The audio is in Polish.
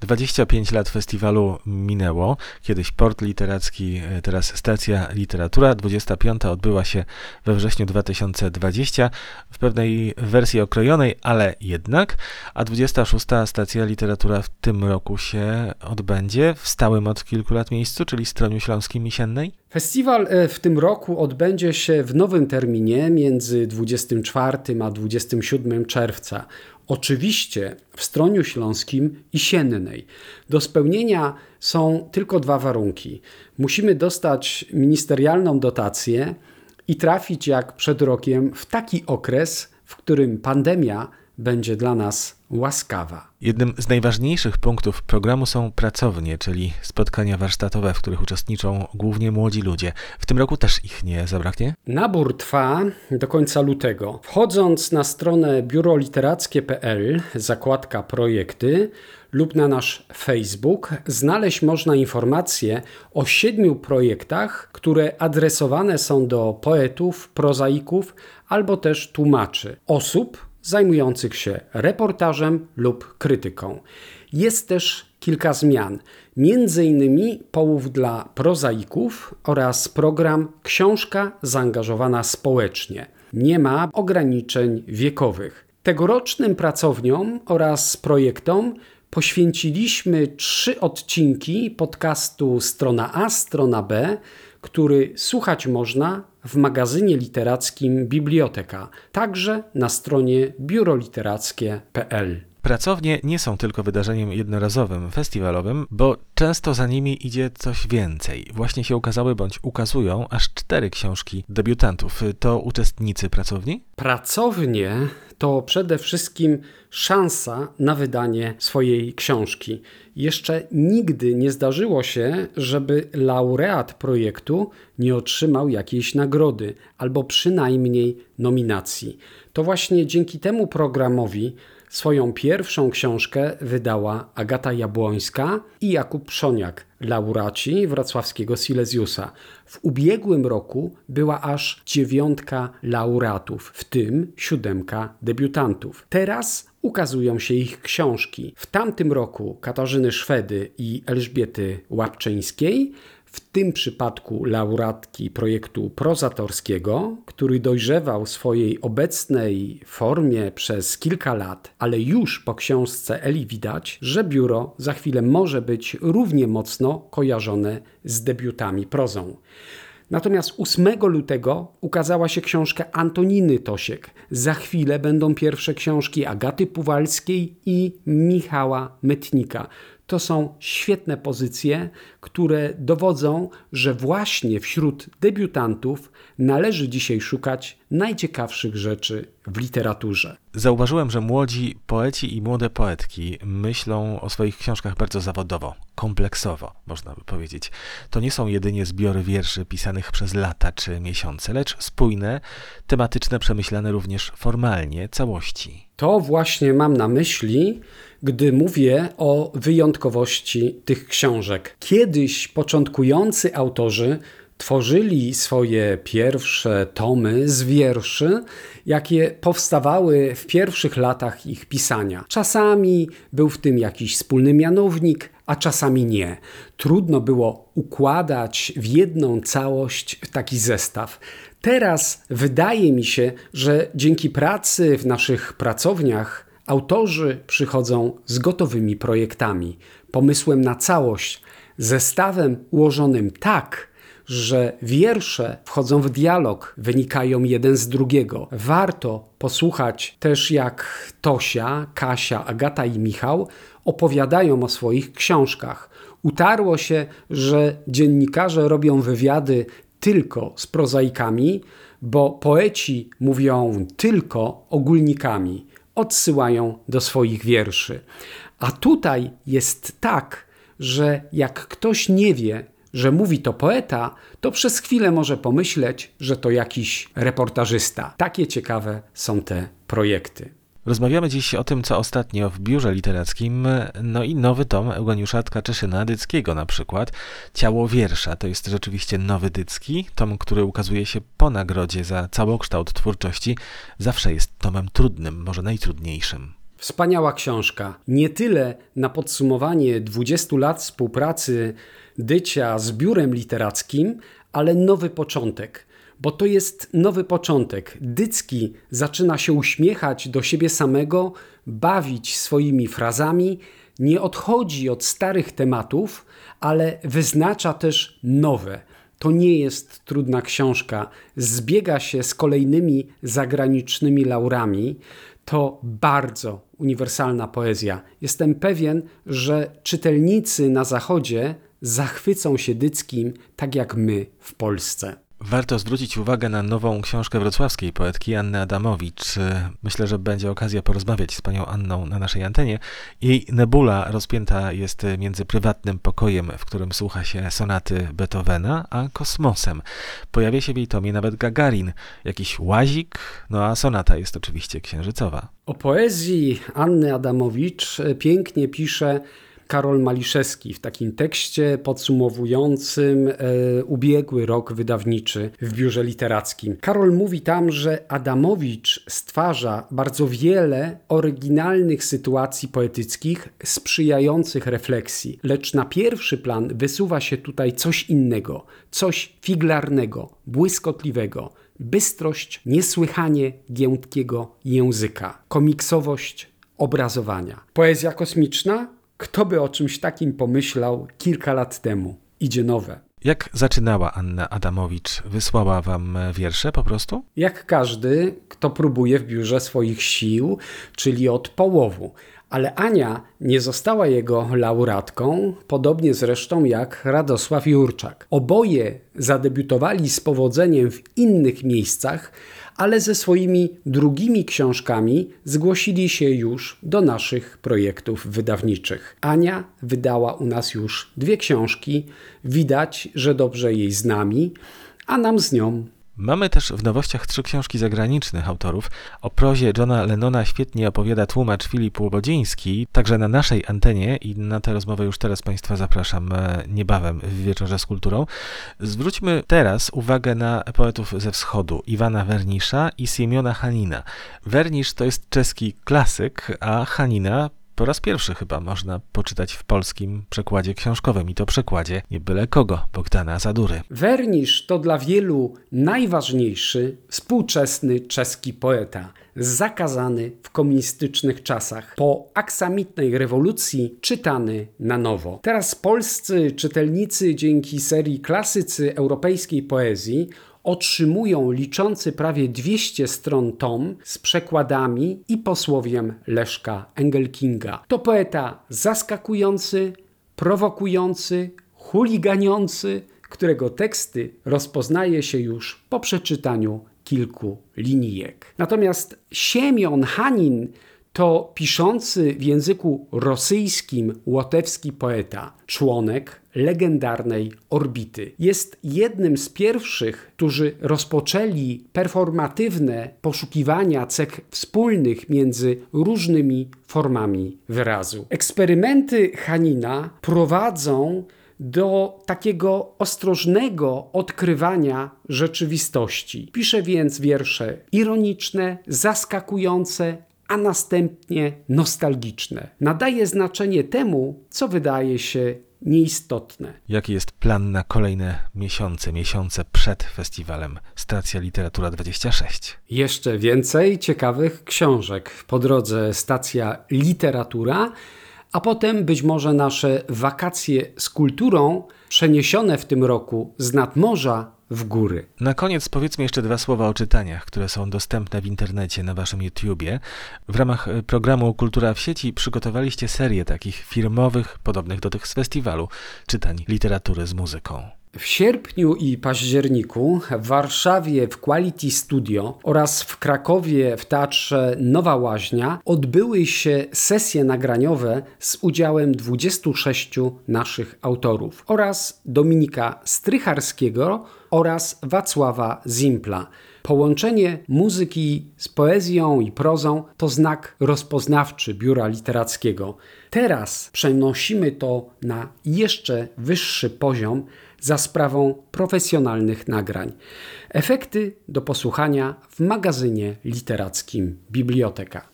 25 lat festiwalu minęło. Kiedyś port literacki, e, teraz stacja literatura. 25 odbyła się we wrześniu 2020 w pewnej wersji okrojonej, ale jednak. A 26 stacja literatura w tym roku się odbędzie w stałym od kilku lat miejscu, czyli Stroniu Śląskim Misiennej. Festiwal e, w tym roku odbędzie się w nowym terminie między 24 a 27 czerwca. Oczywiście w Stroniu Śląskim i Siennej. Do spełnienia są tylko dwa warunki. Musimy dostać ministerialną dotację i trafić jak przed rokiem w taki okres, w którym pandemia będzie dla nas łaskawa. Jednym z najważniejszych punktów programu są pracownie, czyli spotkania warsztatowe, w których uczestniczą głównie młodzi ludzie. W tym roku też ich nie zabraknie? Nabór trwa do końca lutego. Wchodząc na stronę biuroliterackie.pl, zakładka projekty lub na nasz Facebook, znaleźć można informacje o siedmiu projektach, które adresowane są do poetów, prozaików albo też tłumaczy, osób, zajmujących się reportażem lub krytyką. Jest też kilka zmian, między innymi połów dla prozaików oraz program Książka zaangażowana społecznie. Nie ma ograniczeń wiekowych. Tegorocznym pracowniom oraz projektom poświęciliśmy trzy odcinki podcastu Strona A, Strona B, który słuchać można w magazynie literackim Biblioteka, także na stronie biuroliterackie.pl. Pracownie nie są tylko wydarzeniem jednorazowym, festiwalowym, bo często za nimi idzie coś więcej. Właśnie się ukazały bądź ukazują aż cztery książki debiutantów. To uczestnicy pracowni? Pracownie to przede wszystkim szansa na wydanie swojej książki. Jeszcze nigdy nie zdarzyło się, żeby laureat projektu nie otrzymał jakiejś nagrody albo przynajmniej nominacji. To właśnie dzięki temu programowi Swoją pierwszą książkę wydała Agata Jabłońska i Jakub Przoniak, laureaci wrocławskiego Silesiusa. W ubiegłym roku była aż dziewiątka laureatów, w tym siódemka debiutantów. Teraz ukazują się ich książki. W tamtym roku Katarzyny Szwedy i Elżbiety Łapczyńskiej, w tym przypadku laureatki projektu prozatorskiego, który dojrzewał w swojej obecnej formie przez kilka lat, ale już po książce Eli widać, że biuro za chwilę może być równie mocno kojarzone z debiutami prozą. Natomiast 8 lutego ukazała się książka Antoniny Tosiek. Za chwilę będą pierwsze książki Agaty Puwalskiej i Michała Metnika. To są świetne pozycje, które dowodzą, że właśnie wśród debiutantów należy dzisiaj szukać najciekawszych rzeczy w literaturze. Zauważyłem, że młodzi poeci i młode poetki myślą o swoich książkach bardzo zawodowo, kompleksowo, można by powiedzieć. To nie są jedynie zbiory wierszy pisanych przez lata czy miesiące, lecz spójne, tematyczne, przemyślane również formalnie całości. To właśnie mam na myśli, gdy mówię o wyjątkowości tych książek. Kiedyś początkujący autorzy tworzyli swoje pierwsze tomy z wierszy, jakie powstawały w pierwszych latach ich pisania. Czasami był w tym jakiś wspólny mianownik, a czasami nie. Trudno było układać w jedną całość taki zestaw. Teraz wydaje mi się, że dzięki pracy w naszych pracowniach autorzy przychodzą z gotowymi projektami, pomysłem na całość, zestawem ułożonym tak, że wiersze wchodzą w dialog, wynikają jeden z drugiego. Warto posłuchać też jak Tosia, Kasia, Agata i Michał opowiadają o swoich książkach. Utarło się, że dziennikarze robią wywiady tylko z prozaikami, bo poeci mówią tylko ogólnikami, odsyłają do swoich wierszy. A tutaj jest tak, że jak ktoś nie wie, że mówi to poeta, to przez chwilę może pomyśleć, że to jakiś reportażysta. Takie ciekawe są te projekty. Rozmawiamy dziś o tym, co ostatnio w biurze literackim, no i nowy tom Eugeniusza Tkaczyszyna Dyckiego na przykład. Ciało wiersza to jest rzeczywiście nowy Dycki, tom, który ukazuje się po nagrodzie za całokształt twórczości, zawsze jest tomem trudnym, może najtrudniejszym. Wspaniała książka. Nie tyle na podsumowanie 20 lat współpracy Dycia z biurem literackim, ale nowy początek. Bo to jest nowy początek. Dycki zaczyna się uśmiechać do siebie samego, bawić swoimi frazami, nie odchodzi od starych tematów, ale wyznacza też nowe. To nie jest trudna książka, zbiega się z kolejnymi zagranicznymi laurami. To bardzo uniwersalna poezja. Jestem pewien, że czytelnicy na Zachodzie zachwycą się Dyckim tak jak my w Polsce. Warto zwrócić uwagę na nową książkę wrocławskiej poetki Anny Adamowicz. Myślę, że będzie okazja porozmawiać z panią Anną na naszej antenie. Jej nebula rozpięta jest między prywatnym pokojem, w którym słucha się sonaty Beethovena, a kosmosem. Pojawia się w jej tomie nawet Gagarin, jakiś łazik, no a sonata jest oczywiście księżycowa. O poezji Anny Adamowicz pięknie pisze Karol Maliszewski w takim tekście podsumowującym e, ubiegły rok wydawniczy w biurze literackim. Karol mówi tam, że Adamowicz stwarza bardzo wiele oryginalnych sytuacji poetyckich sprzyjających refleksji, lecz na pierwszy plan wysuwa się tutaj coś innego, coś figlarnego, błyskotliwego, bystrość niesłychanie giętkiego języka, komiksowość obrazowania. Poezja kosmiczna kto by o czymś takim pomyślał kilka lat temu? Idzie nowe. Jak zaczynała Anna Adamowicz? Wysłała wam wiersze po prostu? Jak każdy, kto próbuje w biurze swoich sił, czyli od połowu. Ale Ania nie została jego laureatką, podobnie zresztą jak Radosław Jurczak. Oboje zadebiutowali z powodzeniem w innych miejscach, ale ze swoimi drugimi książkami zgłosili się już do naszych projektów wydawniczych. Ania wydała u nas już dwie książki, widać, że dobrze jej z nami, a nam z nią Mamy też w nowościach trzy książki zagranicznych autorów. O prozie Johna Lennona świetnie opowiada tłumacz Filip Łobodziński, także na naszej antenie i na tę rozmowę już teraz Państwa zapraszam e, niebawem w Wieczorze z Kulturą. Zwróćmy teraz uwagę na poetów ze wschodu, Iwana Wernisza i Siemiona Hanina. Wernisz to jest czeski klasyk, a Hanina po raz pierwszy chyba można poczytać w polskim przekładzie książkowym i to przekładzie nie byle kogo, Bogdana Zadury. Wernisz to dla wielu najważniejszy współczesny czeski poeta, zakazany w komunistycznych czasach, po aksamitnej rewolucji czytany na nowo. Teraz polscy czytelnicy dzięki serii Klasycy Europejskiej Poezji otrzymują liczący prawie 200 stron tom z przekładami i posłowiem Leszka Engelkinga. To poeta zaskakujący, prowokujący, chuliganiący, którego teksty rozpoznaje się już po przeczytaniu kilku linijek. Natomiast Siemion Hanin to piszący w języku rosyjskim łotewski poeta, członek legendarnej orbity. Jest jednym z pierwszych, którzy rozpoczęli performatywne poszukiwania cech wspólnych między różnymi formami wyrazu. Eksperymenty Hanina prowadzą do takiego ostrożnego odkrywania rzeczywistości. Pisze więc wiersze ironiczne, zaskakujące, a następnie nostalgiczne. Nadaje znaczenie temu, co wydaje się nieistotne. Jaki jest plan na kolejne miesiące, miesiące przed festiwalem Stacja Literatura 26? Jeszcze więcej ciekawych książek. Po drodze Stacja Literatura, a potem być może nasze wakacje z kulturą przeniesione w tym roku z nadmorza w góry. Na koniec powiedzmy jeszcze dwa słowa o czytaniach, które są dostępne w internecie na waszym YouTubie. W ramach e, programu Kultura w sieci przygotowaliście serię takich firmowych, podobnych do tych z festiwalu, czytań literatury z muzyką. W sierpniu i październiku w Warszawie w Quality Studio oraz w Krakowie w Teatrze Nowa Łaźnia odbyły się sesje nagraniowe z udziałem 26 naszych autorów oraz Dominika Strycharskiego oraz Wacława Zimpla. Połączenie muzyki z poezją i prozą to znak rozpoznawczy biura literackiego. Teraz przenosimy to na jeszcze wyższy poziom za sprawą profesjonalnych nagrań. Efekty do posłuchania w magazynie literackim Biblioteka.